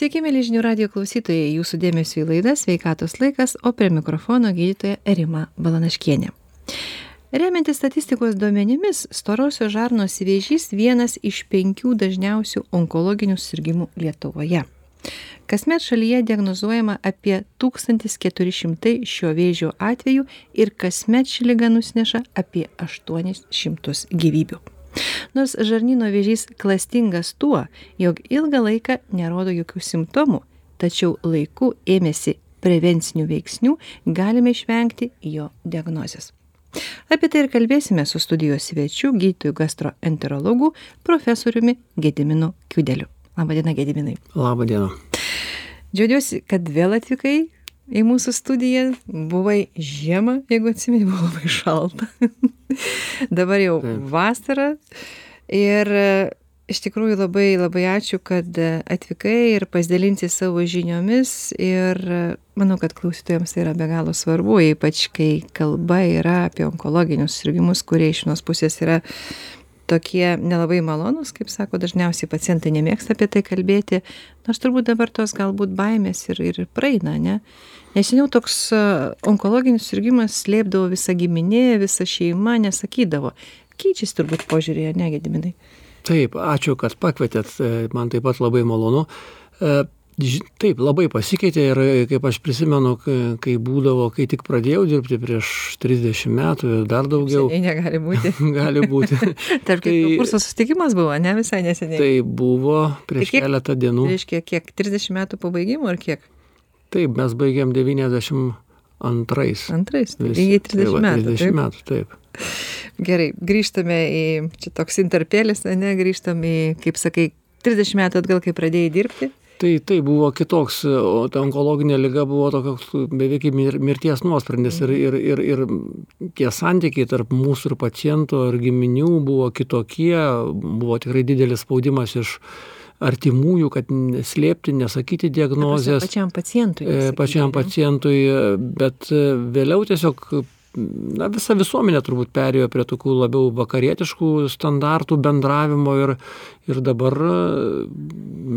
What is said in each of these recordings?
Sveiki, mėly žinių radio klausytojai, jūsų dėmesio į laidą Sveikatos laikas, o prie mikrofono gydytoja Rima Balanaškienė. Remiantis statistikos duomenimis, storosios žarnos vėžys vienas iš penkių dažniausių onkologinių sirgymų Lietuvoje. Kasmet šalyje diagnozuojama apie 1400 šio vėžio atvejų ir kasmet ši lyga nusineša apie 800 gyvybių nors žarnyno vėžys klastingas tuo jog ilgą laiką nerodo jokių simptomų tačiau laiku ėmęsi prevencinių veiksnių galime išvengti jo diagnozės. Apie tai ir kalbėsime su studijos svečiu gydytoju gastroenterologu profesoriumi gediminu kiudeliu laba diena gediminai. Laba diena džiaugiuosi kad vėl atvykai į mūsų studiją. Buvai žiemą jeigu atsimeni buvo labai šalta. Dabar jau vasara. Ir iš tikrųjų labai labai ačiū kad atvykai ir pasidalinsi savo žiniomis. Ir manau kad klausytojams tai yra be galo svarbu ypač kai kalba yra apie onkologinius susirgimus kurie iš vienos pusės yra tokie nelabai malonūs kaip sako dažniausiai pacientai nemėgsta apie tai kalbėti. Nors turbūt dabar tos galbūt baimės ir ir praeina ane nes seniau toks onkologinis susirgimas slėpdavo visa giminė visa šeima nesakydavo. Keičiasi turbūt požiūriai ane gediminai? Taip ačiū kad pakvietėt man taip pat labai malonu. E, Taip, labai pasikeitė ir kaip aš prisimenu, kai būdavo, kai tik pradėjau dirbti prieš 30 metų ir dar daugiau. Seniai negali būti. gali būti. Tarp tai, kurso susitikimas buvo, ne visai neseniai. Tai buvo prieš tai keletą dienų. Prieš kiek, 30 metų pabaigimo ar kiek? Taip, mes baigėm 92. Antrais. Lygiai 30 tai va, metų. 30 taip? metų, taip. Gerai, grįžtame į, čia toks interpėlis, ne, grįžtam į, kaip sakai, 30 metų atgal, kai pradėjai dirbti. Tai tai buvo kitoks, o ta onkologinė lyga buvo toks beveik mirties nuosprendis ir, ir, ir, ir tie santykiai tarp mūsų ir paciento ir giminių buvo kitokie, buvo tikrai didelis spaudimas iš artimųjų, kad slėpti, nesakyti diagnozės. Pačiam pacientui. E, Nesakyti, pačiam pacientui, bet e, vėliau tiesiog na, visa visuomenė turbūt perėjo prie tokių labiau vakarietiškų standartų bendravimo ir, ir dabar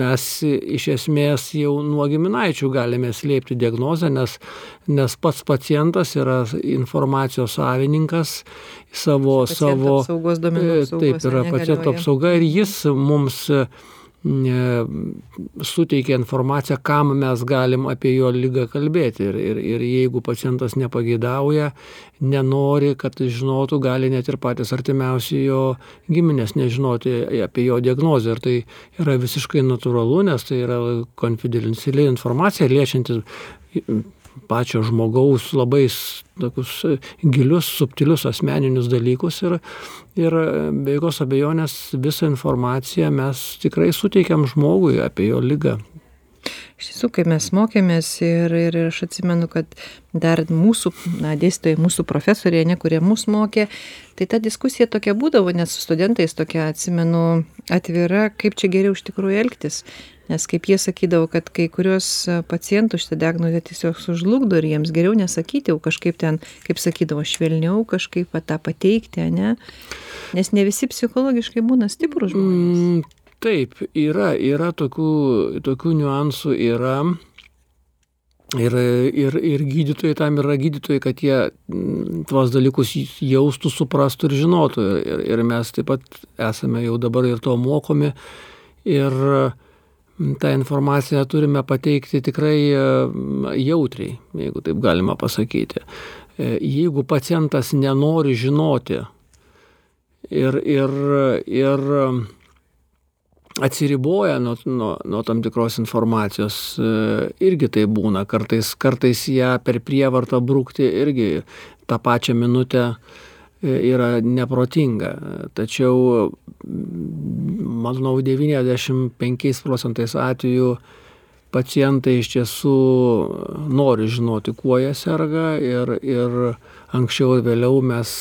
mes iš esmės jau nuo giminaičių galime slėpti diagnozę, nes, nes pats pacientas yra informacijos savininkas savo... Savo apsaugos duomenų e, Taip, yra paciento apsauga ir jis mums suteikia informaciją, kam mes galim apie jo lygą kalbėti. Ir, ir, ir jeigu pacientas nepagėdauja, nenori, kad žinotų, gali net ir patys artimiausi jo giminės nežinoti apie jo diagnozę. Ir tai yra visiškai natūralu, nes tai yra konfidenciali informacija liečianti pačio žmogaus labai tokius gilius, subtilius asmeninius dalykus ir, ir be jokios abejonės visą informaciją mes tikrai suteikiam žmogui apie jo lygą. Iš tiesų, kai mes mokėmės ir, ir aš atsimenu, kad dar mūsų na, dėstytojai, mūsų profesoriai, ne, kurie mus mokė, tai ta diskusija tokia būdavo, nes su studentais tokia, atsimenu, atvira, kaip čia geriau iš tikrųjų elgtis. Nes kaip jie sakydavo kad kai kuriuos pacientus šita diagnozė tiesiog sužlugdo ir jiems geriau nesakyti o kažkaip ten kaip sakydavo švelniau kažkaip va tą pateikti ane. Nes ne visi psichologiškai būna stiprūs žmonės. Mm, taip yra yra tokių tokių niuansų yra Ir, ir, ir gydytojai tam yra gydytojai, kad jie mm, tuos dalykus jaustų, suprastų ir žinotų. Ir, ir mes taip pat esame jau dabar ir to mokomi. Ir tą informaciją turime pateikti tikrai e, jautriai, jeigu taip galima pasakyti. E, jeigu pacientas nenori žinoti ir, ir, ir atsiriboja nuo, nuo, nuo tam tikros informacijos, e, irgi tai būna, kartais, kartais ją per prievartą brūkti irgi tą pačią minutę yra neprotinga. Tačiau, manau, 95 procentais atveju pacientai iš tiesų nori žinoti, kuo jie serga ir, ir anksčiau ir vėliau mes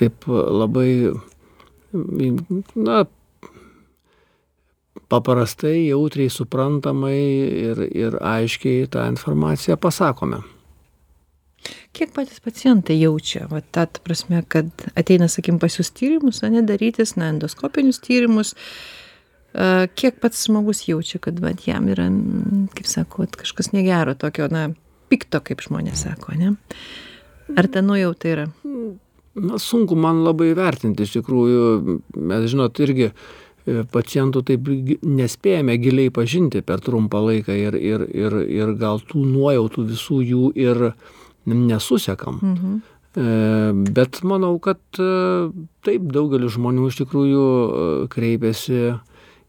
taip labai, na, paprastai, jautriai, suprantamai ir, ir aiškiai tą informaciją pasakome kiek patys pacientai jaučia va ta prasme kad ateina sakykim pas jus tyrimus ane darytis na endoskopinius tyrimus kiek pats žmogus jaučia, kad vat, jam yra, kaip sako, kažkas negero, tokio, na, pikto, kaip žmonės sako, ne? Ar ta nujauta yra? Na, sunku man labai vertinti, iš tikrųjų, mes žinot, irgi e, pacientų taip nespėjame giliai pažinti per trumpą laiką ir, ir, ir, ir gal tų nuojautų visų jų ir nesusekam. Mhm. E, bet manau, kad e, taip daugelis žmonių iš tikrųjų kreipiasi,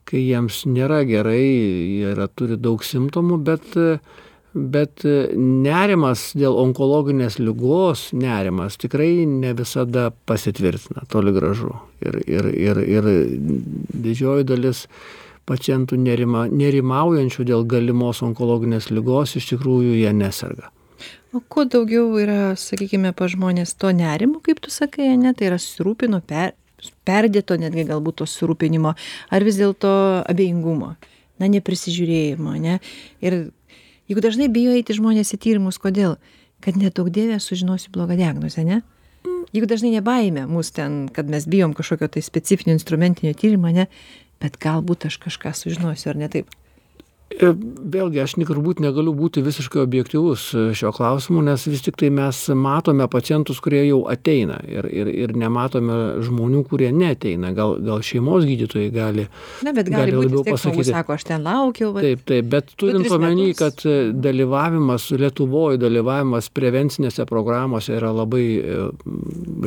kai jiems nėra gerai, jie yra, turi daug simptomų, bet bet e, nerimas dėl onkologinės ligos nerimas tikrai ne visada pasitvirtina toli gražu. Ir ir ir ir didžioji dalis pacientų nerima nerimaujančių dėl galimos onkologinės ligos iš tikrųjų jie neserga. O kuo daugiau yra sakykime pas žmones to nerimo kaip tu sakai ane tai yra susirūpino per perdėto netgi galbūt to susirūpinimo ar vis dėlto abejingumo na neprisižiūrėjimo ane. Ir juk dažnai bijo eiti žmonės į tyrimus kodėl? Kad neduok dieve sužinosiu blogą diagnozę ane juk dažnai ne baimė mus ten kad mes bijom kažkokio tai specifinio instrumentinio tyrimo ane bet galbūt aš kažką sužinosiu ar ne taip vėlgi, aš turbūt negaliu būti visiškai objektivus e, šio klausimu, nes vis tik tai mes matome pacientus, kurie jau ateina ir, ir, ir nematome žmonių, kurie neteina. Gal, gal šeimos gydytojai gali. Na, bet gali, gali būti, labiau pasakyti. Sako, aš ten laukiau. Bet... Taip, taip, bet turint omeny, kad e, dalyvavimas Lietuvoje, dalyvavimas prevencinėse programuose yra labai,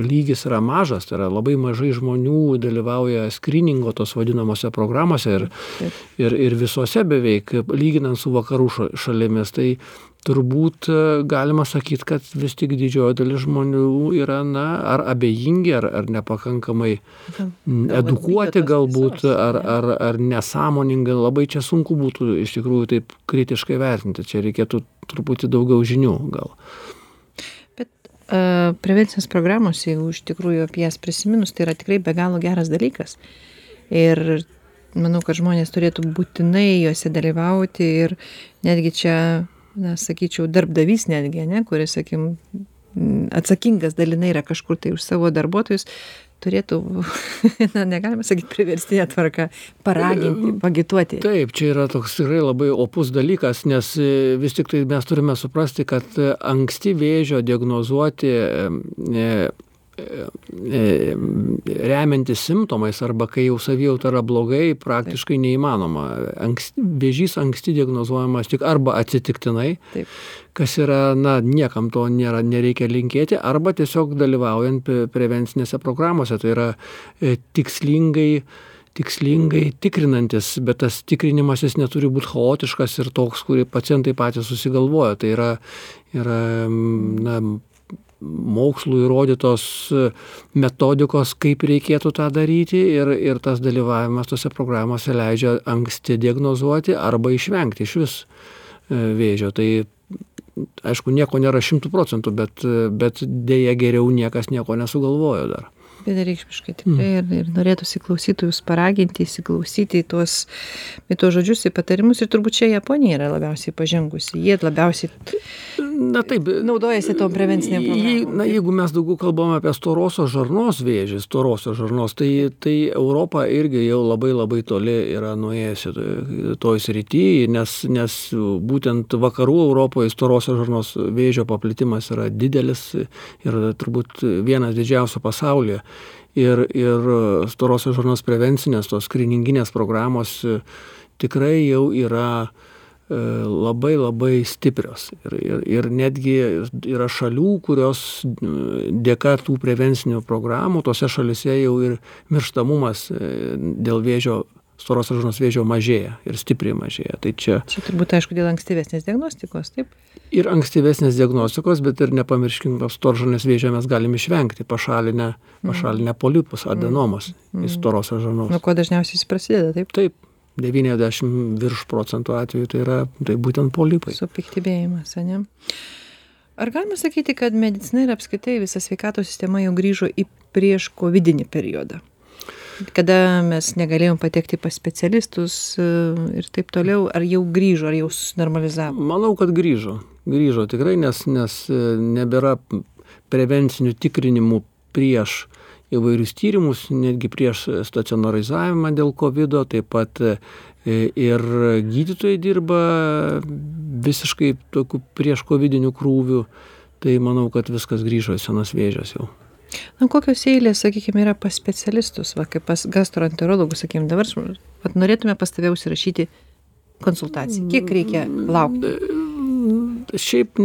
lygis yra mažas, tai yra labai mažai žmonių dalyvauja skriningo tos vadinamose programuose ir, taip. ir, ir visose beveik lyginant su vakarų šalimis, tai turbūt e, galima sakyti, kad vis tik didžioji dalis žmonių yra, na, ar abejingi, ar, ar nepakankamai edukuoti galbūt, ar, ar, ar nesąmoningai, labai čia sunku būtų iš tikrųjų taip kritiškai vertinti, čia reikėtų truputį daugiau žinių gal. Uh, prevencinės programos, jeigu iš tikrųjų apie jas prisiminus, tai yra tikrai be galo geras dalykas. Ir manau kad žmonės turėtų būtinai jose dalyvauti ir netgi čia na sakyčiau darbdavys netgi ane kuris sakykim atsakingas dalinai yra kažkur tai už savo darbuotojus turėtų, na, negalima sakyti priverstinė tvarka, paraginti, pagituoti. Taip, čia yra toks tikrai labai opus dalykas, nes e, vis tik tai mes turime suprasti, kad anksti vėžio diagnozuoti e, E, remiantis simptomais arba kai jau savijauta yra blogai, praktiškai Taip. neįmanoma. Anksti, vėžys anksti diagnozuojamas tik arba atsitiktinai, Taip. kas yra, na, niekam to nėra, nereikia linkėti, arba tiesiog dalyvaujant prevencinėse programuose. Tai yra e, tikslingai tikslingai tikrinantis, bet tas tikrinimas jis neturi būti chaotiškas ir toks, kurį pacientai patys susigalvoja. Tai yra, yra na, mokslų įrodytos e, metodikos, kaip reikėtų tą daryti ir, ir tas dalyvavimas tose programuose leidžia anksti diagnozuoti arba išvengti iš vis e, vėžio. Tai aišku, nieko nėra šimtų procentų, bet, e, bet dėja geriau niekas nieko nesugalvojo dar vienareikšmiškai tikrai ir, ir norėtųsi klausytojus paraginti, įsiklausyti į tuos, į tuos žodžius, į patarimus. Ir turbūt čia Japonija yra labiausiai pažengusi, jie labiausiai na, taip, naudojasi tom prevenciniam programom. Na, jeigu mes daugiau kalbame apie storosios žarnos vėžį, storosios žarnos, tai, tai Europa irgi jau labai labai toli yra nuėjusi toj srityje, nes, nes būtent vakarų Europoje storosios žarnos vėžio paplitimas yra didelis ir turbūt vienas didžiausių pasaulyje ir, ir storosios žarnos prevencinės, tos skrininginės programos e, tikrai jau yra e, labai labai stiprios. Ir, ir, ir netgi yra šalių, kurios dėka tų prevencinių programų, tose šalise jau ir mirštamumas e, dėl vėžio storosios žarnos vėžio mažėja ir stipriai mažėja. Tai čia, čia turbūt aišku dėl ankstyvesnės diagnostikos, taip? Ir ankstyvesnės diagnostikos, bet ir nepamirškim, storžarnės vėžio mes galime išvengti pašalinę, mhm. pašalinę polipus, adenomos mm. į storosios žarnos. Nuo ko dažniausiai jis prasideda, taip? Taip. 90 virš procentų atveju tai yra tai būtent polipai. Supiktybėjimas, ne? Ar galima sakyti, kad medicina ir apskaitai visa sveikatos sistema jau grįžo į prieš COVID periodą? Kada mes negalėjom patekti pas specialistus e, ir taip toliau, ar jau grįžo, ar jau susinormalizavo? Manau, kad grįžo. Grįžo tikrai, nes, nes e, nebėra prevencinių tikrinimų prieš įvairius tyrimus, netgi prieš stacionarizavimą dėl COVID, taip pat e, ir gydytojai dirba visiškai tokių prieš COVID krūvių, tai manau, kad viskas grįžo į senas vėžės jau. Na, kokios eilės, sakykime, yra pas specialistus, va, kaip pas gastroenterologus, sakykime, dabar vat, norėtume pas tave užsirašyti konsultaciją. Kiek reikia laukti? Šiaip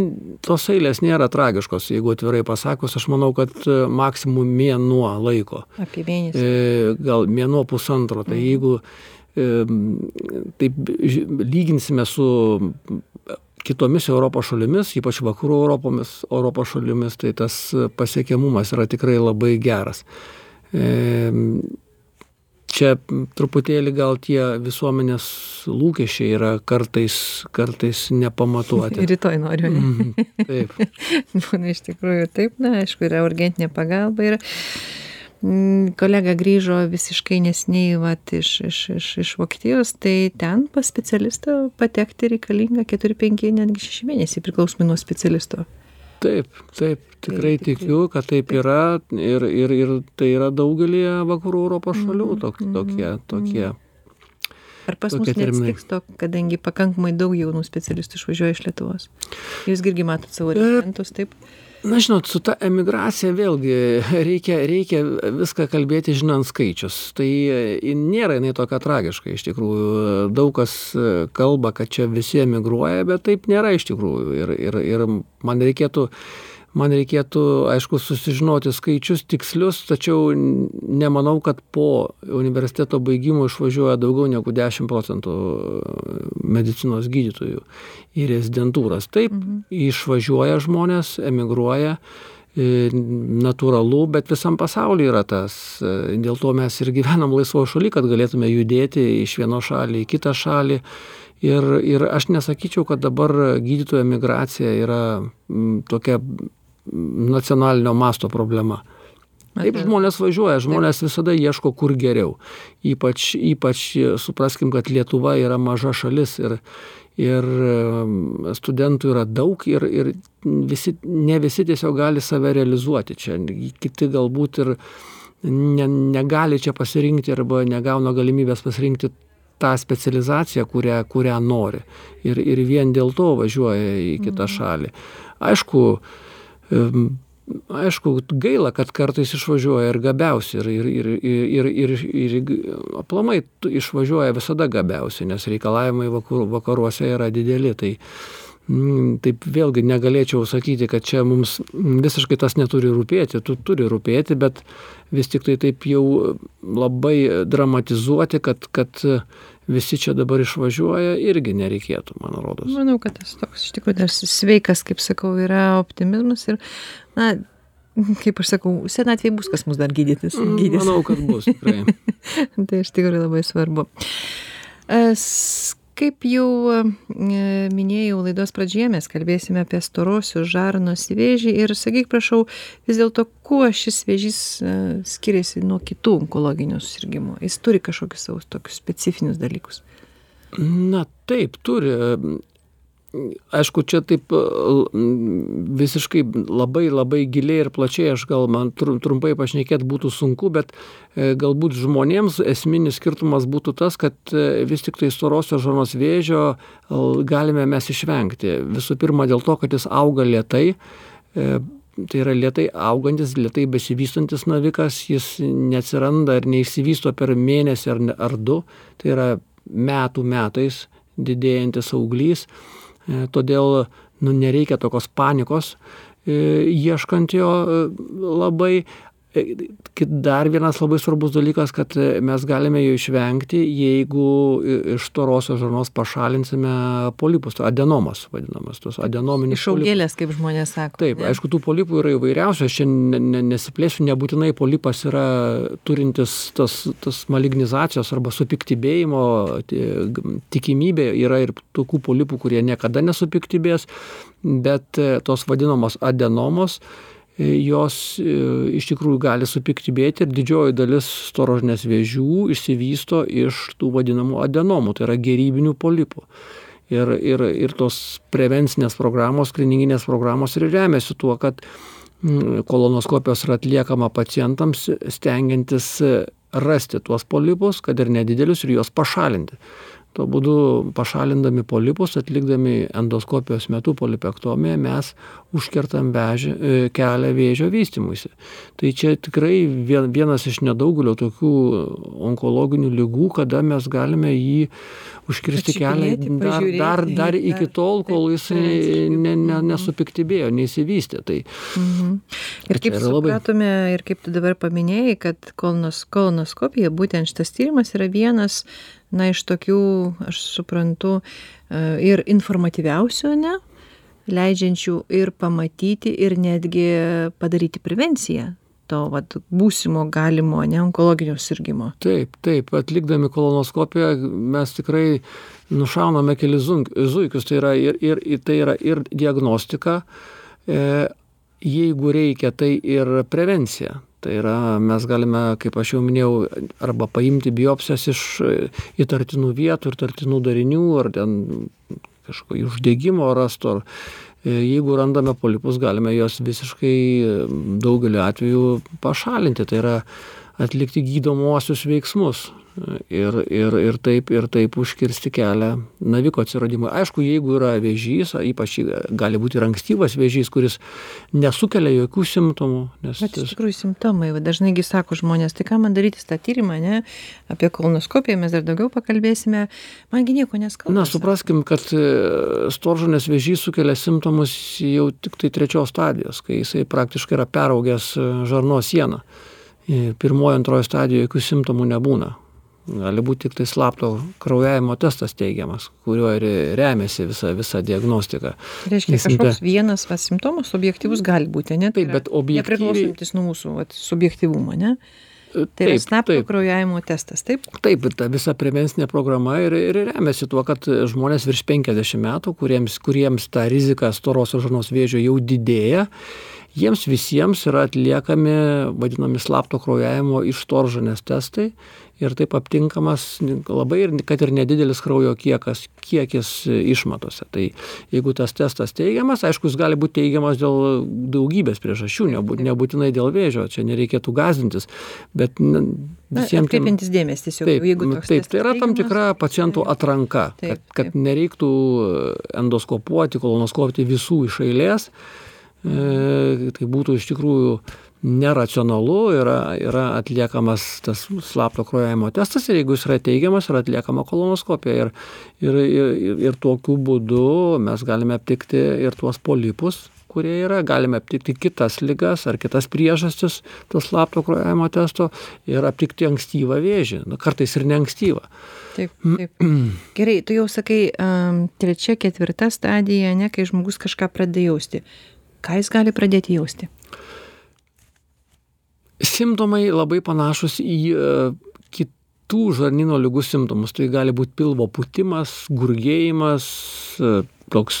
tos eilės nėra tragiškos, jeigu atvirai pasakus, aš manau, kad e, maksimum mėnuo laiko. Apie mėnesį. E, gal mėnuo pusantro, tai mhm. jeigu e, taip lyginsime su kitomis Europos šalimis, ypač vakarų Europomis, Europos šalimis, tai tas pasiekiamumas yra tikrai labai geras. Čia truputėlį gal tie visuomenės lūkesčiai yra kartais, kartais nepamatuoti. Rytoj noriu. Mm, taip. Būna iš tikrųjų taip, na, aišku, yra urgentinė pagalba. Yra Mm, kolega grįžo visiškai nesiniai vat iš iš iš iš vokietijos tai ten pas specialistą patekti reikalinga keturi penki netgi šeši mėnesiai priklausomai nuo specialisto taip taip tikrai tikiu kad taip yra ir ir ir tai yra daugelyje vakarų europos šalių mhm, tok mhm, tokie tokie mhm. Ar pas mus neatsitiks to, kadangi pakankamai daug jaunų specialistų išvažiuoja iš Lietuvos? Jūs irgi matot savo rezidentus, taip? Na žinot su ta emigracija vėlgi reikia reikia viską kalbėti žinant skaičius. Tai nėra jinai tokia tragiška iš tikrųjų. Daug kas kalba kad čia visi emigruoja bet taip nėra iš tikrųjų. Ir ir ir man reikėtų man reikėtų aišku susižinoti skaičius tikslius tačiau nemanau kad po universiteto baigimo išvažiuoja daugiau negu dešim procentų medicinos gydytojų į rezidentūras taip mhm. išvažiuoja žmonės emigruoja e, natūralu, bet visam pasaulyje yra tas. E, dėl to mes ir gyvenam laisvo šaly, kad galėtume judėti iš vienos šalį į kitą šalį. Ir, ir aš nesakyčiau, kad dabar gydytojų emigracija yra tokia nacionalinio masto problema. Taip žmonės važiuoja, žmonės visada ieško kur geriau. Ypač, ypač supraskim, kad Lietuva yra maža šalis ir, ir studentų yra daug ir, ir visi, ne visi tiesiog gali save realizuoti čia. Kiti galbūt ir ne, negali čia pasirinkti arba negauna galimybės pasirinkti tą specializaciją, kurią, kurią nori. Ir, ir vien dėl to važiuoja į kitą mhm. šalį. Aišku, Aišku, gaila, kad kartais išvažiuoja ir gabiausi, ir, ir, ir, ir, ir, ir, aplamai išvažiuoja visada gabiausi, nes reikalavimai vakaruose yra dideli. Tai, mm, Taip vėlgi negalėčiau sakyti, kad čia mums visiškai tas neturi rūpėti, tu turi rūpėti, bet vis tik tai taip jau labai dramatizuoti, kad, kad visi čia dabar išvažiuoja, irgi nereikėtų, man rodos. Manau, kad tas toks iš tikrųjų dar sveikas, kaip sakau, yra optimizmas ir, na, kaip aš sakau, senatvėje bus kas mus dar gydytis. Mm, gydys. Manau, kad bus. tai iš tikrųjų labai svarbu kaip jau e, minėjau laidos pradžioje mes kalbėsime apie storosios žarnos vėžį ir sakyk prašau vis dėlto kuo šis vėžys e, skiriasi nuo kitų onkologinių susirgimų? Jis turi kažkokius savo tokius specifinius dalykus. Na taip turi aišku čia taip visiškai labai labai giliai ir plačiai aš gal man trumpai pašnekėt būtų sunku bet e, galbūt žmonėms esminis skirtumas būtų tas kad e, vis tiktai storosios žarnos vėžio galime mes išvengti visų pirma dėl to kad jis auga lėtai e, tai yra lietai augantis, lietai besivystantis navikas, jis neatsiranda ir neišsivysto per mėnesį ar, ar du, tai yra metų metais didėjantis auglys. E, todėl nu, nereikia tokios panikos e, ieškant jo e, labai dar vienas labai svarbus dalykas, kad mes galime jo išvengti, jeigu iš storosios žarnos pašalinsime polipus, adenomas vadinamas, tos adenominis. Išaugėlės, kaip žmonės sako. Taip, ne? aišku, tų polipų yra įvairiausių, aš čia nesiplėsiu, nebūtinai polipas yra turintis tas, tas malignizacijos arba supiktybėjimo tikimybė, yra ir tokių polipų, kurie niekada nesupiktybės, bet tos vadinamos adenomos, E, jos e, iš tikrųjų gali supiktybėti ir didžioji dalis storožinės vėžių išsivysto iš tų vadinamų adenomų, tai yra gerybinių polipų. Ir, ir, ir tos prevencinės programos, klinikinės programos ir remiasi tuo, kad kolonoskopijos yra atliekama pacientams stengiantis rasti tuos polipus, kad ir nedidelius, ir juos pašalinti. Tuo būdu pašalindami polipus, atlikdami endoskopijos metu polipektomiją, mes užkertam vežį, e, kelią vėžio vystimuisi. Tai čia tikrai vienas iš nedaugelio tokių onkologinių lygų, kada mes galime jį užkirsti kelią dar, dar, dar iki tol, kol jis ne, ne, nesupiktybėjo, neįsivystė. Tai, mhm. Ir kaip supratome, labai... ir kaip tu dabar paminėjai, kad kolonos, kolonoskopija, būtent šitas tyrimas yra vienas na iš tokių aš suprantu e, ir informatyviausių ane leidžiančių ir pamatyti ir netgi padaryti prevenciją to vat būsimo galimo ane onkologinio sirgimo taip taip atlikdami kolonoskopiją mes tikrai nušauname kelis zuikius tai yra ir ir tai yra ir diagnostika e, jeigu reikia tai ir prevencija tai yra mes galime kaip aš jau minėjau arba paimti biopsijas iš įtartinų vietų įtartinų darinių ar ten kažkokio uždegimo rasto ar e, jeigu randame polipus galime juos visiškai daugeliu atvejų pašalinti. Tai yra atlikti gydomuosius veiksmus ir, ir, ir, taip, ir taip užkirsti kelią naviko atsiradimui. Aišku, jeigu yra vėžys, ypač gali būti ir ankstyvas vėžys, kuris nesukelia jokių simptomų. Nes Bet iš tikrųjų simptomai, va, dažnaigi sako žmonės, tai ką man daryti tą tyrimą, ne? apie kolonoskopiją mes dar daugiau pakalbėsime, mangi nieko neskauda. Na, supraskim, kad e, storžanės vėžys sukelia simptomus jau tik tai trečios stadijos, kai jisai praktiškai yra peraugęs e, žarno sieną. Pirmojo, antrojo stadijoje jokių simptomų nebūna gali būt tiktai slapto kraujavimo testas teigiamas kuriuo ir remiasi visa visa diagnostika. Reiškia kažkoks vienas va simptomas objektyvus gali būti ane taip bet objektyviai nepriklausantis nuo mūsų vat subjektyvumo ane Tai yra slapto kraujavimo testas, taip? Taip, ta visa prevencinė programa ir, ir remiasi tuo, kad žmonės virš 50 metų, kuriems, kuriems ta rizika storosios žarnos vėžio jau didėja, jiems visiems yra atliekami vadinami slapto kraujavimo ištoržanės testai ir taip aptinkamas labai ir kad ir nedidelis kraujo kiekas, kiekis išmatose. Tai jeigu tas testas teigiamas, aišku, jis gali būti teigiamas dėl daugybės priežasčių, nebūtinai dėl vėžio, čia nereikėtų gazdintis, bet visiems... Atkreipintis dėmesį tiesiog, taip, jeigu toks taip, tai yra tam tikra pacientų atranka, taip, kad, kad taip. nereiktų endoskopuoti, kolonoskopuoti visų iš eilės, tai būtų iš tikrųjų neracionalu yra yra atliekamas tas slapto kraujavimo testas ir jeigu jis yra teigiamas yra atliekama kolonoskopija ir ir ir ir tokiu būdu mes galime aptikti ir tuos polipus kurie yra galime aptikti kitas ligas ar kitas priežastis to slapto kraujavimo testo ir aptikti ankstyvą vėžį nu kartais ir neankstyvą Taip, taip. Gerai, tu jau sakai, um, trečia, ketvirta stadija, ne, kai žmogus kažką pradeda jausti. Ką jis gali pradėti jausti? Simptomai labai panašus į e, kitų žarnyno lygų simptomus. Tai gali būti pilvo putimas, gurgėjimas, e, toks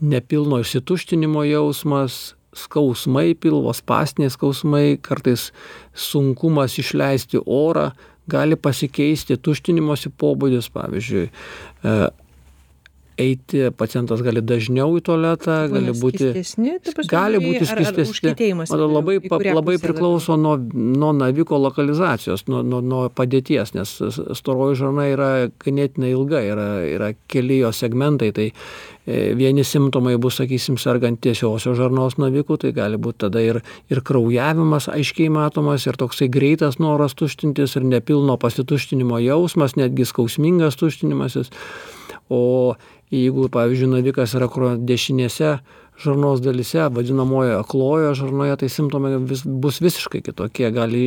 nepilno išsituštinimo jausmas, skausmai pilvo, spastiniai skausmai, kartais sunkumas išleisti orą, gali pasikeisti tuštinimosi pobūdis, pavyzdžiui, e, eiti pacientas gali dažniau į tualetą, gali būti, gali būti skistesni. Labai, labai priklauso nuo, nuo naviko lokalizacijos, nuo, nuo, nuo padėties, nes storoji žarna yra ganėtinai ilga, yra, yra keli jo segmentai, tai e, vieni simptomai bus, sakysim, sergant tiesiosios žarnos navikų, tai gali būti tada ir, ir kraujavimas aiškiai matomas, ir toksai greitas noras tuštintis, ir nepilno pasituštinimo jausmas, netgi skausmingas tuštinimasis. O jeigu pavyzdžiui navikas yra dešinėse žarnos dalyse, vadinamojo aklojo žarnoje, tai simptomai vis, bus visiškai kitokie. Gali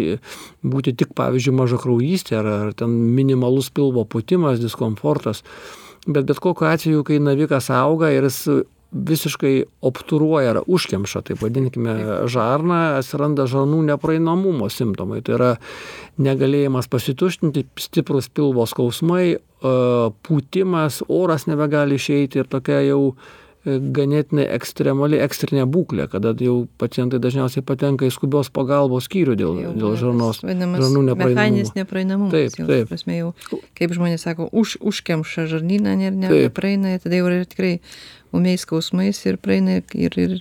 būti tik, pavyzdžiui, maža kraujystė ar, ar ten minimalus pilvo putimas, diskomfortas. Bet bet kokiu atveju, kai navikas auga ir jis visiškai obturuoja ar užkemša, taip vadinkime, žarną, atsiranda žarnų nepraeinamumo simptomai. Tai yra negalėjimas pasituštinti, stiprus pilvo skausmai, pūtimas, oras nebegali išeiti ir tokia jau e, ganėtinai ekstremali ekstrinė būklė, kada jau pacientai dažniausiai patenka į skubios pagalbos skyrių dėl, jau, dėl žarnos. Žarnų nepraeinamumas. nepraeinamumas. Taip, jau, taip. Prasme, jau, kaip žmonės sako, už, užkemša žarnyną ir ne, nepraeina, tada jau yra tikrai umiais skausmais ir praeina ir, ir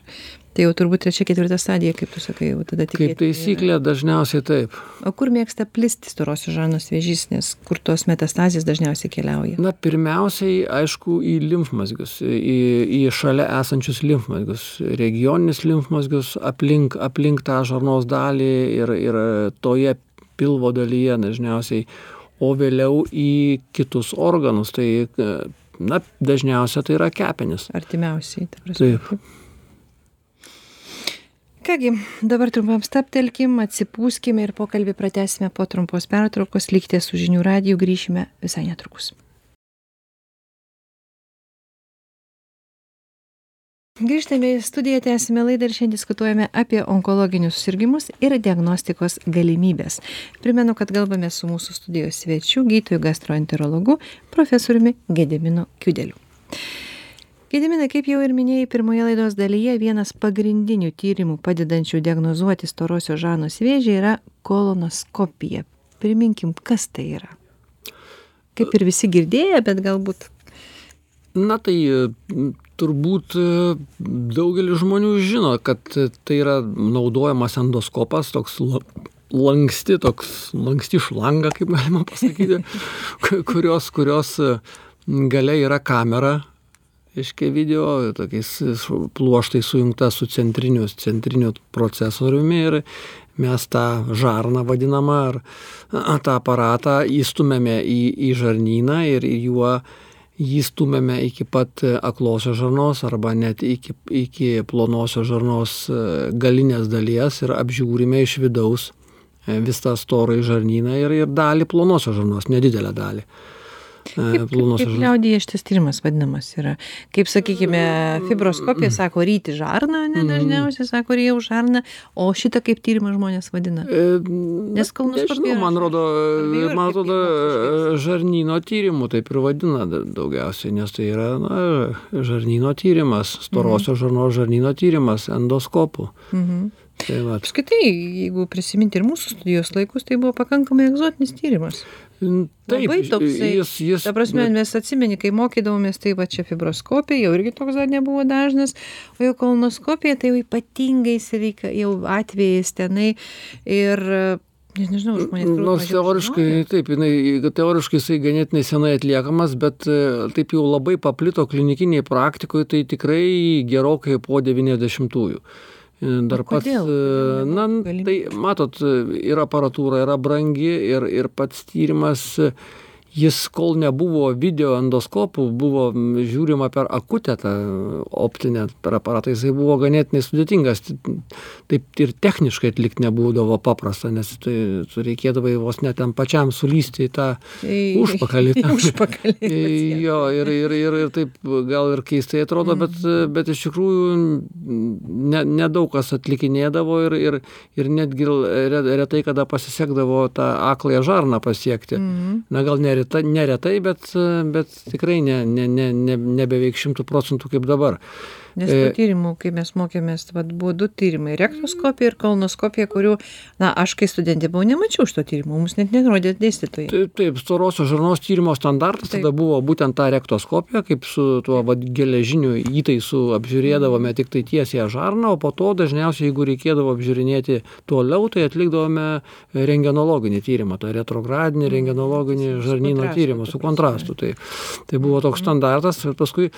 Tai jau turbūt trečia, ketvirta stadija, kaip tu sakai, jau tada tik. Kaip taisyklė, dažniausiai taip. O kur mėgsta plisti storosios žarnos vėžys, nes kur tos metastazijas dažniausiai keliauja? Na, pirmiausiai, aišku, į limfmazgius, į, į šalia esančius limfmazgius, regioninis limfmazgius aplink, aplink tą žarnos dalį ir, ir toje pilvo dalyje dažniausiai, o vėliau į kitus organus. Tai, na, dažniausiai tai yra kepenis. Artimiausiai, ta prasme. Taip. Kągi, dabar trumpam staptelkim, atsipūskime ir pokalbį pratesime po trumpos pertraukos. Likite su žinių radiju, grįšime visai netrukus. Grįžtame į studiją, tęsime laidą ir šiandien diskutuojame apie onkologinius susirgymus ir diagnostikos galimybės. Primenu, kad kalbame su mūsų studijos svečiu, gydytoju gastroenterologu, profesoriumi Gedeminu Kiudeliu. Gediminai kaip jau ir minėjai pirmoje laidos dalyje vienas pagrindinių tyrimų padedančių diagnozuoti storosios žarnos vėžį yra kolonoskopija. Priminkim kas tai yra. Kaip ir visi girdėję bet galbūt. Na tai turbūt daugelis žmonių žino, kad tai yra naudojamas endoskopas, toks lanksti, toks lanksti šlanga, kaip galima pasakyti, kurios, kurios gale yra kamera reiškia video tokiais pluoštais sujungta su centriniu centriniu procesoriumi ir mes tą žarną vadinamą ar tą aparatą įstumiame į, į žarnyną ir juo jį stumiame iki pat aklosios žarnos arba net iki, iki plonosios žarnos e, galinės dalies ir apžiūrime iš vidaus e, visą storą žarnyną ir, ir dalį plonosios žarnos, nedidelę dalį. Kaip, kaip liaudyje šitas tyrimas vadinamas yra? Kaip, sakykime, fibroskopija sako ryti žarną, ne mhm. dažniausiai sako jau žarną, o šitą kaip tyrimą žmonės vadina? E, Nes kolonoskopija. Man atrodo, man atrodo, žarnyno tyrimų taip ir vadina daugiausiai, nes tai yra na, žarnyno tyrimas, storosios mhm. žarnos žarnyno tyrimas endoskopu. Mhm. Tai Apskritai, jeigu prisiminti ir mūsų studijos laikus, tai buvo pakankamai egzotinis tyrimas. Taip, Labai toksai. Jis, jis, ta prasme, bet... mes atsimeni, kai mokydavomės, tai va čia fibroskopija, jau irgi toks dar nebuvo dažnas, o jau kolonoskopija, tai jau ypatingais reikia, jau atvejais tenai ir Net nežinau, žmonės. Nors teoriškai, žinoja. taip, jinai, teoriškai jisai ganėtinai senai atliekamas, bet e, taip jau labai paplito klinikiniai praktikoje, tai tikrai gerokai po 90-ųjų. Dar pats, na, tai matot, ir aparatūra yra brangi, ir, ir pats tyrimas jis kol nebuvo video endoskopų, buvo žiūrima per akutę tą optinę per aparatą, jisai buvo ganėtinai sudėtingas. Taip ir techniškai atlikti nebūdavo paprasta, nes tai reikėdavo vos net ten pačiam sulysti į tą užpakalį. užpakalį jo, ir, ir, ir, ir taip gal ir keistai atrodo, mm. bet, bet iš tikrųjų nedaug ne kas atlikinėdavo ir, ir, ir netgi retai kada pasisekdavo tą akląją žarną pasiekti. Mm. Na gal neretai ta neretai, bet, bet tikrai ne, ne, ne, ne, nebeveik šimtų procentų kaip dabar. Nes tų e, tyrimų, kai mes mokėmės, vat, buvo du tyrimai - rektoskopija ir kolonoskopija, kurių, na, aš kai studentė buvau, nemačiau šito tyrimo, mums net nenurodė dėstytojai. Taip, taip, storosios žarnos tyrimo standartas tada buvo būtent ta rektoskopija, kaip su tuo vat, geležiniu įtaisu apžiūrėdavome tik tai tiesiai žarną, o po to dažniausiai, jeigu reikėdavo apžiūrinėti toliau, tai atlikdavome rengenologinį tyrimą, tą retrogradinį rengenologinį žarnyno tyrimą su kontrastu. Tai, tai buvo toks standartas ir paskui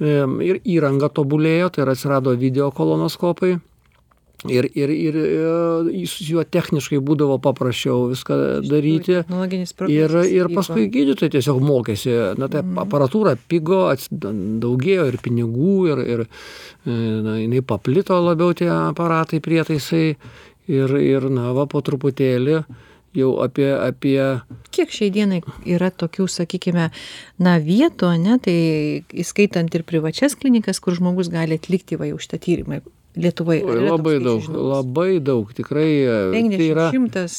ir įranga tobulėjo, tai ir atsirado video kolonoskopai. Ir, ir, ir e, su juo techniškai būdavo paprasčiau viską daryti. Ir, ir paskui gydytojai tiesiog mokėsi, na tai aparatūra pigo, daugėjo ir pinigų, ir, ir e, na, jinai paplito labiau tie aparatai, prietaisai. Ir, ir na, va, po truputėlį jau apie apie kiek šiai dienai yra tokių sakykime na vietų ane tai įskaitant ir privačias klinikas kur žmogus gali atlikti va jau šitą tyrimą Lietuvai. Labai daug, labai daug, tikrai. 50, tai yra, šimtas.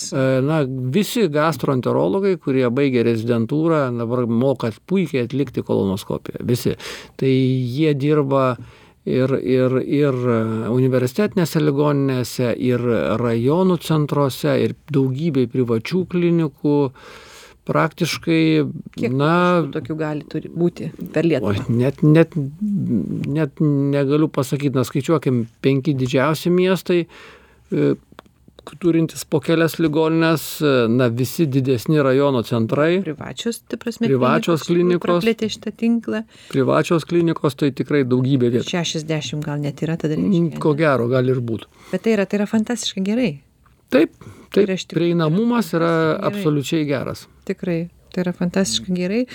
Na, visi gastroenterologai, kurie baigė rezidentūrą, dabar moka puikiai atlikti kolonoskopiją. Visi. Tai jie dirba ir ir ir universitetinėse ligoninėse ir rajonų centruose ir daugybėj privačių klinikų praktiškai, Kiek na, tokių gali turi būti per Lietuvą? Oi, net, net, net negaliu pasakyti, na skaičiuokim, penki didžiausi miestai, e, turintys po kelias ligoninės, e, na visi didesni rajono centrai, Privačios, tai prasme, Privačios klinikos. Plėtė šitą tinklą. privačios klinikos, tai tikrai daugybė vietų. 60 gal net yra tada Mm. Ko gero, gali ir būti. Bet tai yra, tai yra fantastiškai gerai. Taip, taip, yra iš tikrųjų prieinamumas yra gerai. absoliučiai geras. Tikrai. Tai yra fantastiškai gerai.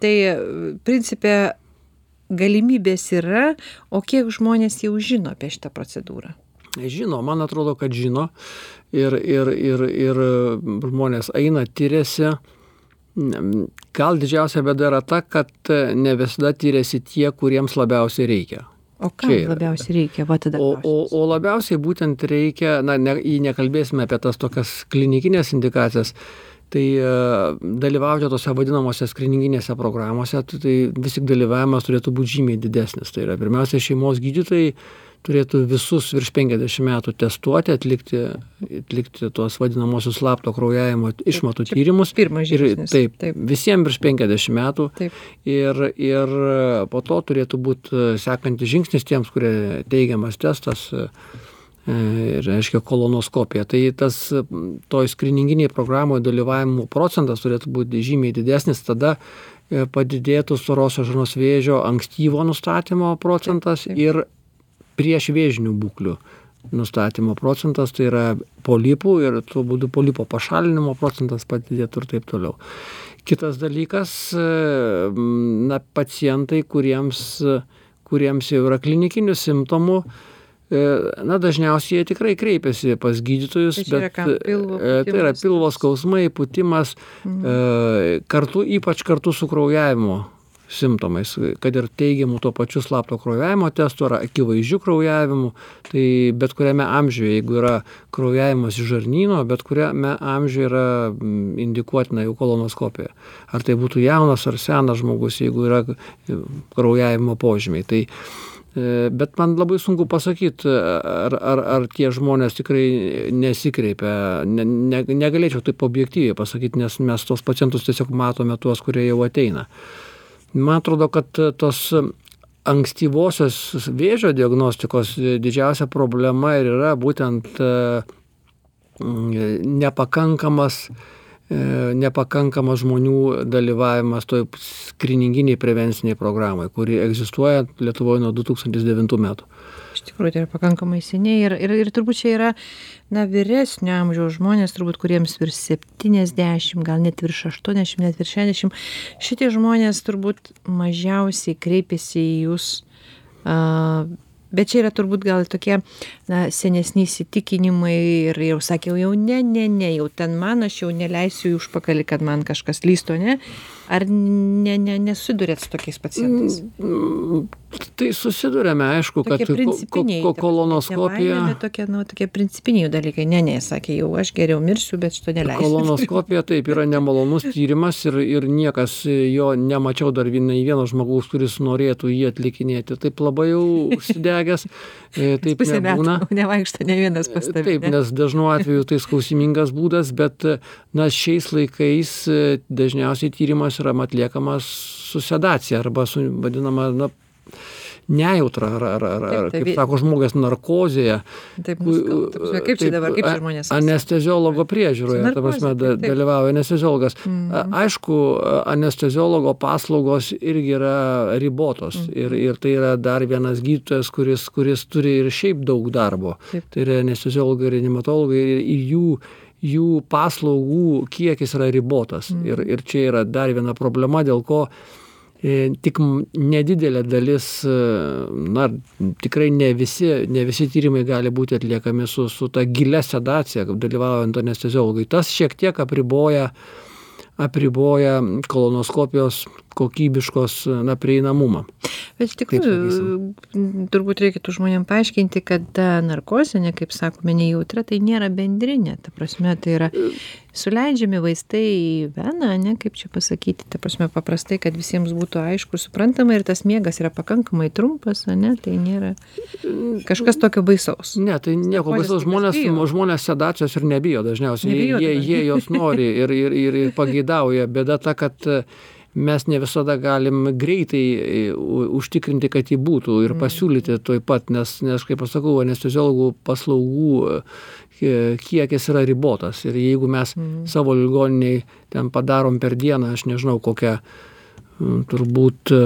Tai e, principė galimybės yra, o kiek žmonės jau žino apie šitą procedūrą? Žino, man atrodo, kad žino. Ir, ir, ir, ir žmonės eina, tyriasi. Gal didžiausia bėda yra ta, kad ne visada tyriasi tie, kuriems labiausiai reikia. O kam labiausiai reikia? Va. O, o, o labiausiai būtent reikia, na, ne, nekalbėsime apie tas tokias klinikinės indikacijas, tai e, dalyvauti tose vadinamosiose skrininginėse programuose, tai, tai vis tik dalyvavimas turėtų būti žymiai didesnis. Tai yra pirmiausia, šeimos gydytojai turėtų visus virš 50 metų testuoti, atlikti, atlikti tuos vadinamosius slapto kraujavimo išmatų tyrimus. pirmas Ir taip, Taip. visiems virš 50 metų. Taip. Ir, ir po to turėtų būti sekantis žingsnis tiems, kurie teigiamas testas e, ir, reiškia, kolonoskopija. Tai tas toj skrininginiai programoje dalyvavimo procentas turėtų būti žymiai didesnis, tada e, padidėtų storosios žarnos vėžio ankstyvo nustatymo procentas Taip, taip. ir prieš vėžinių būklių nustatymo procentas, tai yra polipų ir tuo būdu polipo pašalinimo procentas padidėtų ir taip toliau. Kitas dalykas, e, na, pacientai, kuriems, kuriems jau yra klinikinių simptomų, e, na, dažniausiai jie tikrai kreipiasi pas gydytojus, Tai bet? Pilvo e, tai yra pilvo skausmai, putimas, e, kartu, ypač kartu su kraujavimo simptomais, kad ir teigiamų tuo pačiu slapto kraujavimo testu ar akivaizdžių kraujavimų, tai bet kuriame amžiuje, jeigu yra kraujavimas iš žarnyno, bet kuriame amžiuje yra mm, indikuotina jau kolonoskopija. Ar tai būtų jaunas ar senas žmogus, jeigu yra e, kraujavimo požymiai. Tai, e, Bet man labai sunku pasakyti, ar, ar, ar tie žmonės tikrai nesikreipia. Ne, ne, negalėčiau taip objektyviai pasakyti, nes mes tos pacientus tiesiog matome tuos, kurie jau ateina. Man atrodo, kad tos ankstyvosios vėžio diagnostikos didžiausia problema ir yra būtent e, mm, nepakankamas, e, nepakankamas žmonių dalyvavimas toj skrininginiai prevenciniai programai, kuri egzistuoja Lietuvoje nuo 2009 metų. Iš tikrųjų, tai yra pakankamai seniai ir, ir, ir turbūt čia yra, na, vyresnio amžiaus žmonės, turbūt kuriems virš 70, gal net virš 80, net virš 60, šitie žmonės turbūt mažiausiai kreipiasi į jūs. Uh, Bet čia yra turbūt gal tokie na, senesni įsitikinimai ir jau sakiau, jau ne, ne, ne, jau ten man aš jau neleisiu į užpakalį, kad man kažkas lysto, ne? Ar ne, ne, nesusidurėt su tokiais pacientais? Mm, Tai susidurėme, aišku, kad Tokie ko- ko- ko- kolonoskopija. ne Bet tokie, nu, tokie principiniai dalykai. Ne, ne, sakė, jau aš geriau mirsiu, bet šito neleisiu. Kolonoskopija taip yra nemalonus tyrimas ir, ir niekas jo nemačiau dar nei vieno žmogaus, kuris norėtų jį atlikinėti. Taip labai jau užsidegęs, e, taip Pusę nebūna. metų nevaikšto ne vienas pas tave. Taip, nes dažnu atveju tai skausmingas būdas, bet na, šiais laikais e, dažniausiai tyrimas yra atliekamas su sedacija arba su vadinama na, nejautra, ar, ar, ar, ar Taip, tai kaip sako žmogas, narkozėje. Taip, nuskal- ta prasme, kaip čia Taip, dabar, kaip čia žmonės? Anesteziologo priežiūroje, ta prasme, taip, taip. dalyvauja anesteziologas. A- Aišku, anesteziologo paslaugos irgi yra ribotos Mhm. ir, ir tai yra dar vienas gydytojas, kuris, kuris turi ir šiaip daug darbo. Taip. Tai yra anesteziologai ir reanimatologai ir, ir jų, jų paslaugų kiekis yra ribotas. Mhm. Ir, ir čia yra dar viena problema, dėl ko e, tik nedidelė dalis, e, na, tikrai ne visi, ne visi tyrimai gali būti atliekami su, su ta gilia sedacija, kaip dalyvaujant anesteziologui. Tas šiek tiek apriboja, apriboja kolonoskopijos kokybiškos na, prieinamumą. bet iš tikrųjų turbūt reikėtų žmonėm paaiškinti kad ta narkozė ane kaip sakome nejautria tai nėra bendrinė. Ta prasme tai yra suleidžiami vaistai į veną ane kaip čia pasakyti. Ta prasme paprastai kad visiems būtų aišku ir suprantama ir tas miegas yra pakankamai trumpas ane tai nėra kažkas tokio baisaus. Ne tai nieko baisaus. žmonės žmonės sedacijos ir nebijo dažniausiai. Jie jie jie jos nori ir ir ir ir pageidauja. Bėda ta kad mes ne visada galim greitai e, užtikrinti kad ji būtų ir Mm. pasiūlyti tuoj pat nes nes kaip aš sakau anesteziologų paslaugų e, kiekis yra ribotas ir jeigu mes Mm. savo ligoninėj ten padarom per dieną aš nežinau kokią turbūt e,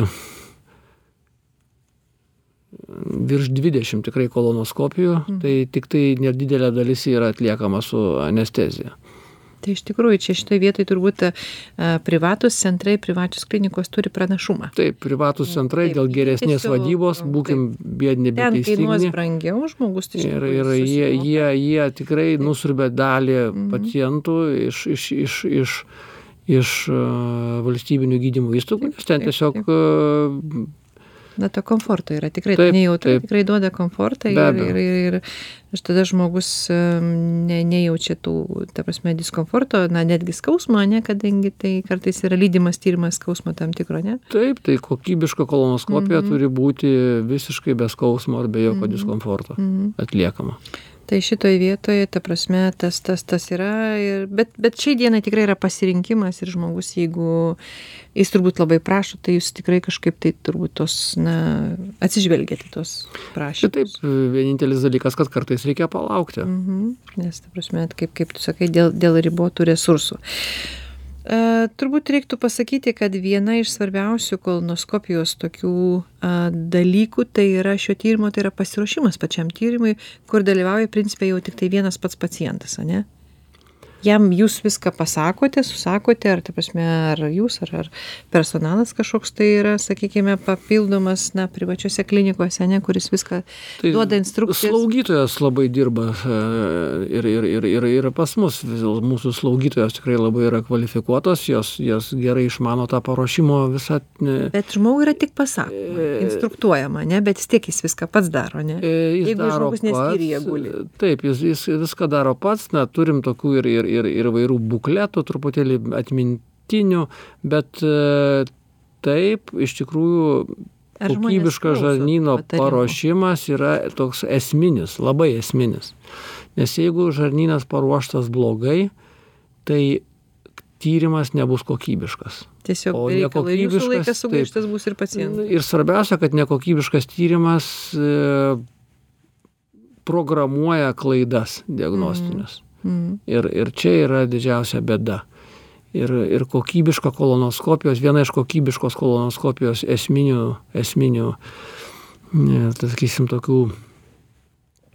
virš dvidešim tikrai kolonoskopijų tai tiktai nedidelė dalis yra atliekama su anestezija tai iš tikrųjų čia šitoj vietoj turbūt a, privatūs centrai privačios klinikos turi pranašumą taip privatūs centrai Taip, dėl geresnės tiesiog, vadybos taip. būkim biedni bet kainuos brangiau žmogus tai ir ir jie jie jie tikrai nusiurbia dalį Mhm. pacientų iš iš iš iš iš a, valstybinių gydymo įstaigų nes ten Taip, tiesiog taip. a, na to komforto yra tikrai nejautra tikrai duoda komfortą ir, ir, ir, ir tada žmogus ne, nejaučia tų, ta prasme, diskomforto, na netgi skausmo, ne, kadangi tai kartais yra lydimas tyrimas skausmo tam tikro, ne? taip tai kokybiška kolonoskopija Mhm. turi būti visiškai be skausmo ar be jokio Mhm. diskomforto Mhm. atliekama Tai šitoj vietoje, ta prasme, tas, tas, tas yra, ir, bet, bet šiai dienai tikrai yra pasirinkimas ir žmogus, jeigu jis turbūt labai prašo, tai jūs tikrai kažkaip tai turbūt tos, na, atsižvelgiate į tos prašymus. Taip, vienintelis dalykas, kad kartais reikia palaukti. Mhm. Nes, ta prasme, kaip, kaip tu sakai, dėl, dėl ribotų resursų. E, turbūt reiktų pasakyti, kad viena iš svarbiausių kolonoskopijos tokių a, dalykų tai yra šio tyrimo, tai yra pasiruošimas pačiam tyrimui, kur dalyvauja principai jau tik tai vienas pats pacientas, ne? Jam jūs viską pasakote, susakote, ar, ta prasme, ar jūs, ar, ar personalas kažkoks tai yra, sakykime, papildomas, na, privačiose klinikose, ne, kuris viską Tai duoda instrukcijas. Slaugytojas labai dirba e, ir, ir, ir, ir, ir pas mus, vis dėlto mūsų slaugytojas tikrai labai yra kvalifikuotos, jos, jos gerai išmano tą paruošimo visą. e, Bet žmogui yra tik pasakoma, instruktuojama, ne, bet vis tiek jis viską pats daro, ne? e, Jeigu žmogus ne skyriuje guli. Taip, jis, jis viską daro pats, na, turim tokių ir, ir, ir, ir vairių bukletų, truputėlį atmintinių, bet e, taip, iš tikrųjų kokybiškas žarnyno patarimų? paruošimas yra toks esminis, labai esminis. Nes jeigu žarnynas paruoštas blogai, tai tyrimas nebus kokybiškas. Tiesiog O nekokybiškas, laikas sugaištas bus ir pacientų. Ir svarbiausia, kad nekokybiškas tyrimas e, programuoja klaidas diagnostinius. Mm. Ir, ir čia yra didžiausia bėda. Ir, ir kokybiška kolonoskopijos, viena iš kokybiškos kolonoskopijos esminių, esminių, ne, tai sakysim, tokių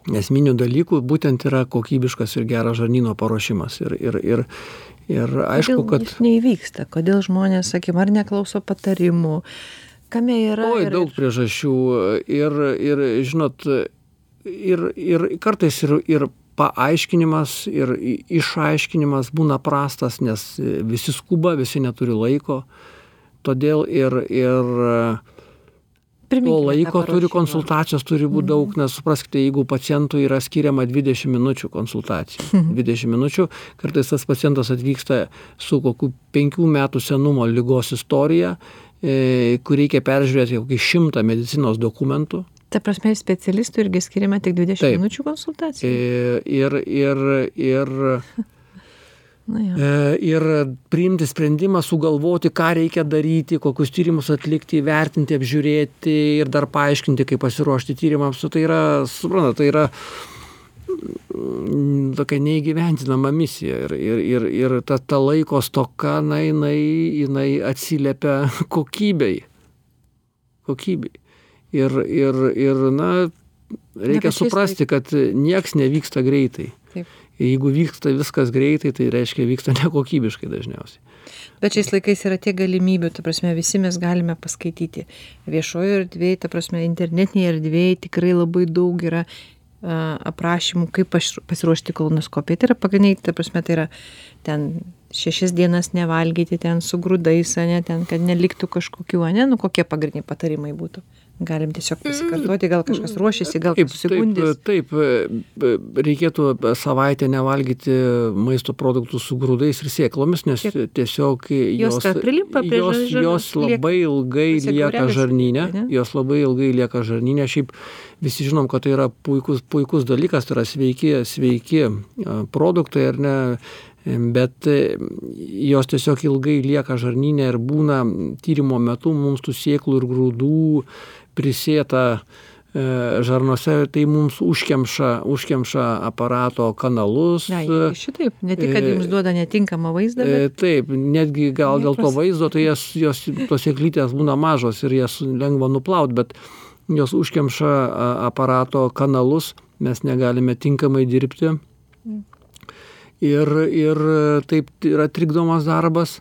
esminių dalykų būtent yra kokybiškas ir geras žarnyno paruošimas. Ir, ir, ir, ir aišku, Kodėl kad... neįvyksta, kodėl žmonės, sakykime, ar neklauso patarimų, kame yra. Oi, ir- daug priežasčių. Ir, ir žinot, ir, ir kartais ir, ir paaiškinimas, ir išaiškinimas būna prastas, nes visi skuba, visi neturi laiko. Todėl ir, ir to Priminkime tą laiko turi konsultacijos, turi būti daug, nes supraskite, jeigu pacientui yra skiriama 20 minučių konsultacijai, 20 minučių, kartais tas pacientas atvyksta su kokiu 5 metų senumo lygos istorija, e, kur reikia peržiūrėti kokį šimtą medicinos dokumentų. Ta prasme, specialistų irgi skiriama tik 20 Taip. minučių konsultacijai. E, Ir, ir, ir, e, ir priimti sprendimą, sugalvoti, ką reikia daryti, kokius tyrimus atlikti, įvertinti, apžiūrėti ir dar paaiškinti, kaip pasiruošti tyrimams. Nu, Tai yra, suprantate, tai yra mm, tokia neįgyventinama misija ir, ir, ir, ir ta, ta laiko stoka, na, jinai, jinai atsiliepia kokybei. Kokybei. Ir, ir, ir na, reikia suprasti, kad nieks nevyksta greitai. Taip. Jeigu vyksta viskas greitai, tai reiškia vyksta nekokybiškai dažniausiai. Bet šiais laikais yra tiek galimybių, ta prasme, visi mes galime paskaityti. Viešojo erdvėje, ta prasme, internetinėje erdvėje tikrai labai daug yra a, aprašymų, kaip pasiruošti kolonoskopiją. Tai yra pagrindiniai, ta prasme, tai yra ten šešias dienas nevalgyti ten su grūdais ane ten kad neliktų kažkokių ane nu kokie pagrindiniai patarimai būtų galim tiesiog pasikartoti gal kažkas ruošiasi gal Taip, susigundys taip, taip, e, reikėtų savaitę nevalgyti maisto produktų su grūdais ir sėklomis, nes tiesiog Jos prilimpa prie jos, jos labai ilgai lieka žarnyne, jos labai ilgai lieka žarnyne. Šiaip visi žinom, kad tai yra puikus, puikus dalykas, tai yra sveiki, sveiki a, produktai ar ne, bet e, jos tiesiog ilgai lieka žarnyne ir būna tyrimo metu mums tų sėklų ir grūdų prisėta e, žarnose, tai mums užkemša, užkemša aparato kanalus. jie šitaip ne tik kad jums duoda netinkamą vaizdą E, bet Taip, netgi gal dėl to vaizdo, tai jas, jos, tos sėklytės būna mažos ir jas lengva nuplaut, bet jos užkemša aparato kanalus, mes negalime tinkamai dirbti. Ir, ir taip yra trikdomas darbas.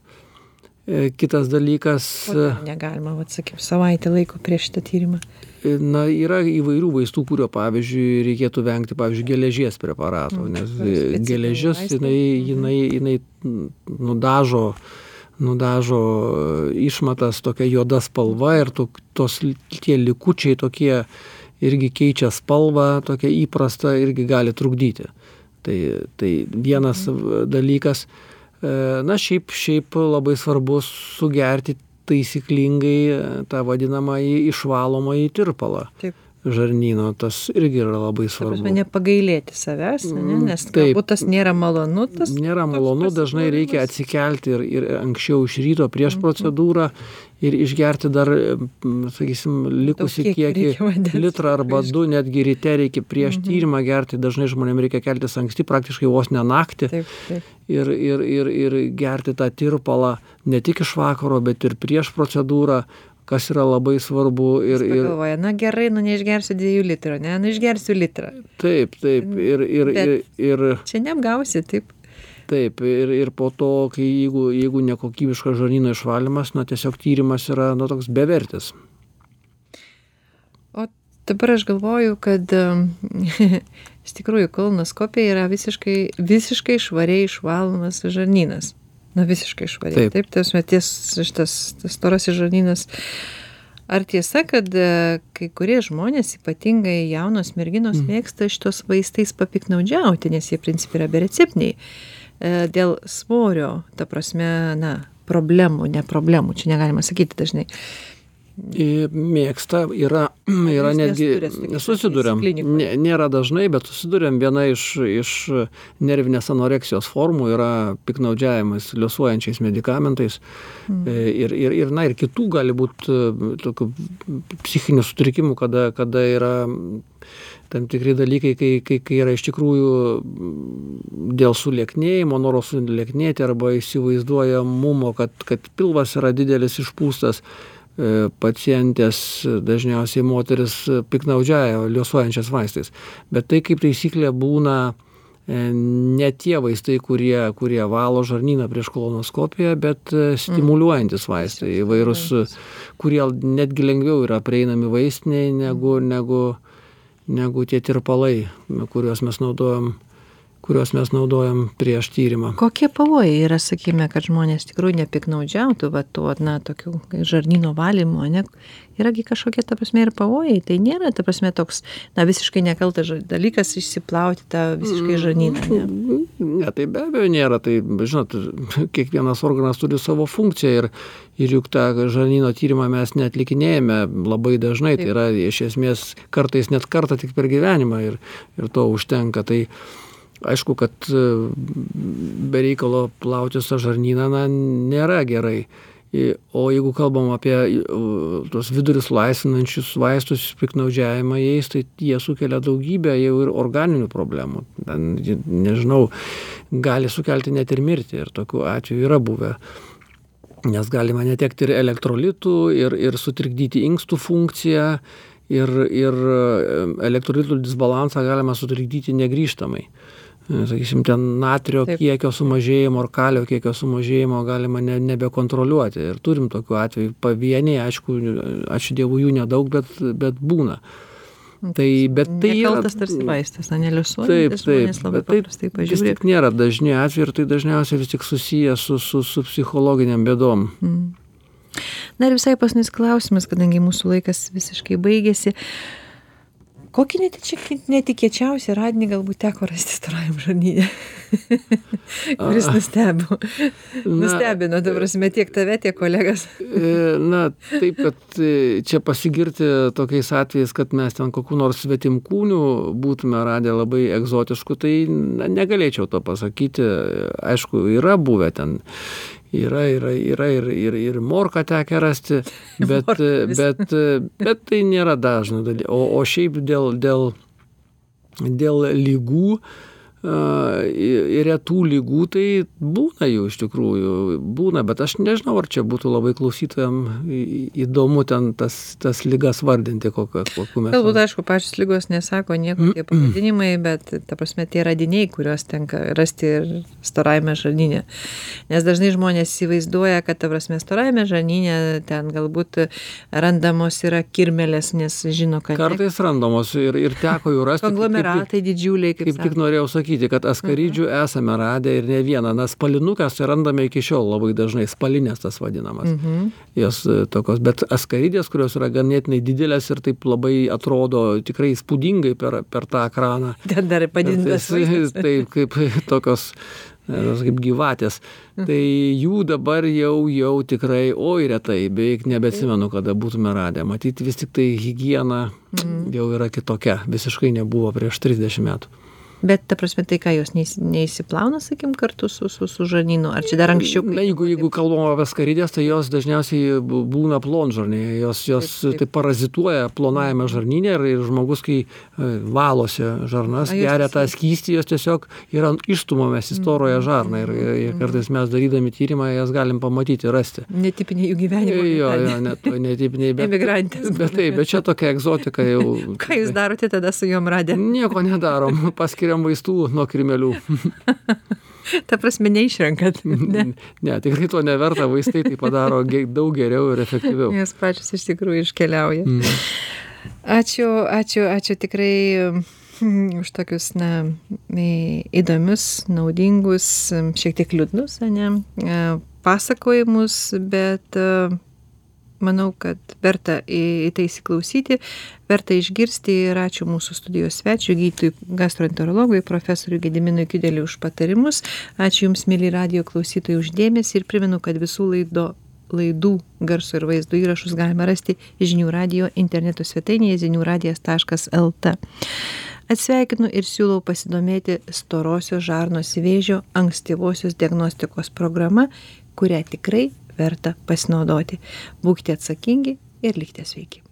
E, Kitas dalykas, kodėl negalima vat sakykim savaitę laiko prieš šitą tyrimą e, na, yra įvairių vaistų, kurio, pavyzdžiui, reikėtų vengti, pavyzdžiui, geležies preparato, Mm, nes e, specifiniai geležis, jinai, Mhm. jinai, jinai nudažo nudažo e, išmatas tokia juoda spalva ir to, tos tie likučiai tokie irgi keičia spalvą, tokia įprasta irgi gali trukdyti. Tai, tai vienas Mhm. dalykas, E, na šiaip, šiaip labai svarbu sugerti taisyklingai e, tą vadinamąjį išvalomąjį tirpalą taip žarnyno, tas irgi yra labai ta prasme svarbu. nepagailėti savęs ane Mm, nes taip. galbūt tas nėra malonu tas Nėra malonu, dažnai reikia atsikelti ir, ir anksčiau iš ryto prieš Mhm. procedūrą ir išgerti dar, sakysim, likusį kiekį kiekį, litrą arba Iš- du, netgi ryte reikia prieš Mhm. tyrimą gerti, dažnai žmonėms reikia keltis anksti, praktiškai vos ne naktį taip taip ir, ir, ir, ir gerti tą tirpalą ne tik iš vakaro, bet ir prieš procedūrą, kas yra labai svarbu. Ir, ir, pagalvoja, na gerai, nu neišgersiu dviejų litrų, ne, nu išgersiu litrą. taip, taip, ir, ir, ir, Bet- ir, Čia neapgausi, taip. Taip, ir, ir po to, kai jeigu, jeigu nekokybiškas žarnyno išvalymas, na tiesiog tyrimas yra nu, toks bevertis. O dabar aš galvoju, kad iš tikrųjų kolonoskopija yra visiškai, visiškai švariai išvalomas žarnynas. Na visiškai švariai. Taip. Taip, tas meties šitas tas storasis žarnynas. Ar tiesa, kad e, kai kurie žmonės, ypatingai jaunos merginos, Mm. mėgsta šitos vaistais papiknaudžiauti, nes jie principiai yra bereceptiniai. E, Dėl svorio, ta prasme, na, problemų, ne problemų, čia negalima sakyti dažnai. Mėgsta, yra, yra netgi, susidurėm, nėra dažnai, bet susidurėm viena iš, iš nervinės anoreksijos formų yra piknaudžiavimas liusuojančiais medikamentais Mm. E, ir, ir, ir, na, ir kitų gali būti tokių psichinių sutrikimų, kada, kada yra tam tikri dalykai, kai, kai, kai yra iš tikrųjų mm, dėl sulieknėjimo, noro sulieknėti arba įsivaizduojamumo, kad, kad pilvas yra didelis išpūstas, e, pacientės dažniausiai moteris piknaudžiaja liuosuojančias vaistais. Bet tai kaip taisyklė būna e, ne tie vaistai, kurie, kurie valo žarnyną prieš kolonoskopiją, bet e, stimuliuojantis vaistai, įvairūs, kurie netgi lengviau yra prieinami vaistiniai negu, negu, negu tie tirpalai, kuriuos mes naudojam kuriuos mes naudojam prieš tyrimą. Kokie pavojai yra, sakykime, kad žmonės tikrųjų nepiknaudžiautų, va, tuo, na, tokiu žarnyno valymu, ne? Yragi kažkokie, ta prasme, ir pavojai. Tai nėra, ta prasme, toks, na, visiškai nekaltas dalykas išsiplauti tą visiškai žarnyną. Ne? Ne, tai be abejo nėra. Tai, žinot, kiekvienas organas turi savo funkciją ir, ir juk tą žarnyno tyrimą mes netlikinėjame labai dažnai. Tai Taip. yra iš esmės kartais net kartą tik per gyvenimą ir, ir to užtenka. Tai aišku, kad e, be reikalo plauti tą žarnyną na, nėra gerai. O jeigu kalbam apie tos vidurius laisvinančius vaistus, piknaudžiavimą jais, tai jie sukelia daugybę jau ir organinių problemų. Nežinau, gali sukelti net ir mirtį ir tokių atvejų yra buvę. Nes galima netekti ir elektrolitų, ir, ir sutrikdyti inkstų funkciją, ir, ir e, elektrolitų disbalansą galima sutrikdyti negryžtamai. Sakysim, ten natrio Taip. Taip. kiekio sumažėjimo ar kalio kiekio sumažėjimo galima ne, nebekontroliuoti. Ir turim tokių atvejų pavieniai, aišku, ačiū Dievui jų nedaug, bet, bet būna. Tai, bet tai yra... Nekaltas tarsi vaistas, na, Taip, taip, bet tai paprastai vis tik nėra dažni atvejai ir tai dažniausiai vis tik susiję su, su, su psichologiniam bėdom. Mm. Na ir visai pasnis klausimas, kadangi mūsų laikas visiškai baigėsi. Kokį netikė- netikėčiausią radinį galbūt teko rasti storajam žarnyne? Kuris nustebo. Nustebino, ta prasme, tiek tave, tiek kolegas. E, Na, taip, kad e, čia pasigirti tokiais atvejais, kad mes ten kokiu nors svetimkūnių būtume radę labai egzotiškų, tai na, negalėčiau to pasakyti. Aišku, yra buvę ten. Yra, yra, yra ir, ir, ir morką tekę rasti, bet, bet, bet tai nėra dažna dalykas. O, o šiaip dėl, dėl, dėl ir retų lygų, tai būna jų iš tikrųjų, būna, bet aš nežinau, ar čia būtų labai klausytojam įdomu ten tas, tas lygas vardinti, kokiu mes. Galbūt, aišku, pačios lygos nesako nieko tie pavadinimai, bet, ta prasme, tie radiniai, kuriuos tenka rasti ir storajame žarnyne. Nes dažnai žmonės įsivaizduoja, kad, ta prasme, storajame žarnyne ten galbūt randamos yra kirmelės, nes žino, kad ne- Kartais randamos ir, ir teko jų rasti. konglomeratai didžiuliai, kaip, Kaip tik norėjau sakyti, kad askarydžių esame radę ir ne vieną, nes spalinukas tai randame iki šiol labai dažnai, spalinės tas vadinamas. Mhm. Jos e, tokios, bet askarydės, kurios yra ganėtinai didelės ir taip labai atrodo tikrai spūdingai per, per tą ekraną. Ten dar padidintas Tai- vaizdas. Taip, kaip tokios e, tos kaip gyvatės. Mhm. Tai jų dabar jau, jau tikrai, oi retai, beveik nebesimenu, kada būtume radę. Matyti vis tik tai hygiena Mhm. jau yra kitokia, visiškai nebuvo prieš 30 metų. Bet, ta prasme, tai ką jos neįsi- neįsiplauna, sakim, kartu su, su, su žarnynu, ar čia dar anksčiau? Na, jeigu, jeigu kalbam apie skarydės, tai jos dažniausiai būna plonžarnėje, jos, jos Taip, parazituoja plonajame žarnyne ir, ir žmogus, kai e, valosi žarnas, geria tą skystį, jos tiesiog yra išstumomas į storąją žarną ir, ir, ir kartais mes darydami tyrimą jas galim pamatyti, rasti. Netipiniai jų gyvenimo. Jo, jo, net netipiniai, bet, Emigrantės. bet, taip, bet čia tokia egzotika jau. Ką jūs darote tada su juom radę? Nieko nedarom, paskiriam vaistų nuo krimelių. Ta prasme, neišrenkat. Ne. ne, tikrai to neverta, vaistai tai padaro daug geriau ir efektyviau. Jos pačios iš tikrųjų iškeliauja. Mm. Ačiū, ačiū, ačiū tikrai mm, už tokius, na, įdomius, naudingus, šiek tiek liūdnus, ne, e, pasakojimus, bet e, manau, kad verta į, tai įsiklausyti, verta išgirsti ir ačiū mūsų studijos svečiui, gydytojui gastroenterologui, profesoriui Gediminui Kideliui už patarimus. Ačiū Jums, mėly radio klausytojai, uždėmesi ir primenu, kad visų laido laidų garso ir vaizdo įrašus galima rasti žinių radio interneto svetainėje ziniųradijas.lt. Atsveikinu ir siūlau pasidomėti storosios žarnos vėžio ankstyvosios diagnostikos programa, kurią tikrai verta pasinaudoti. Būkite atsakingi ir likite sveiki.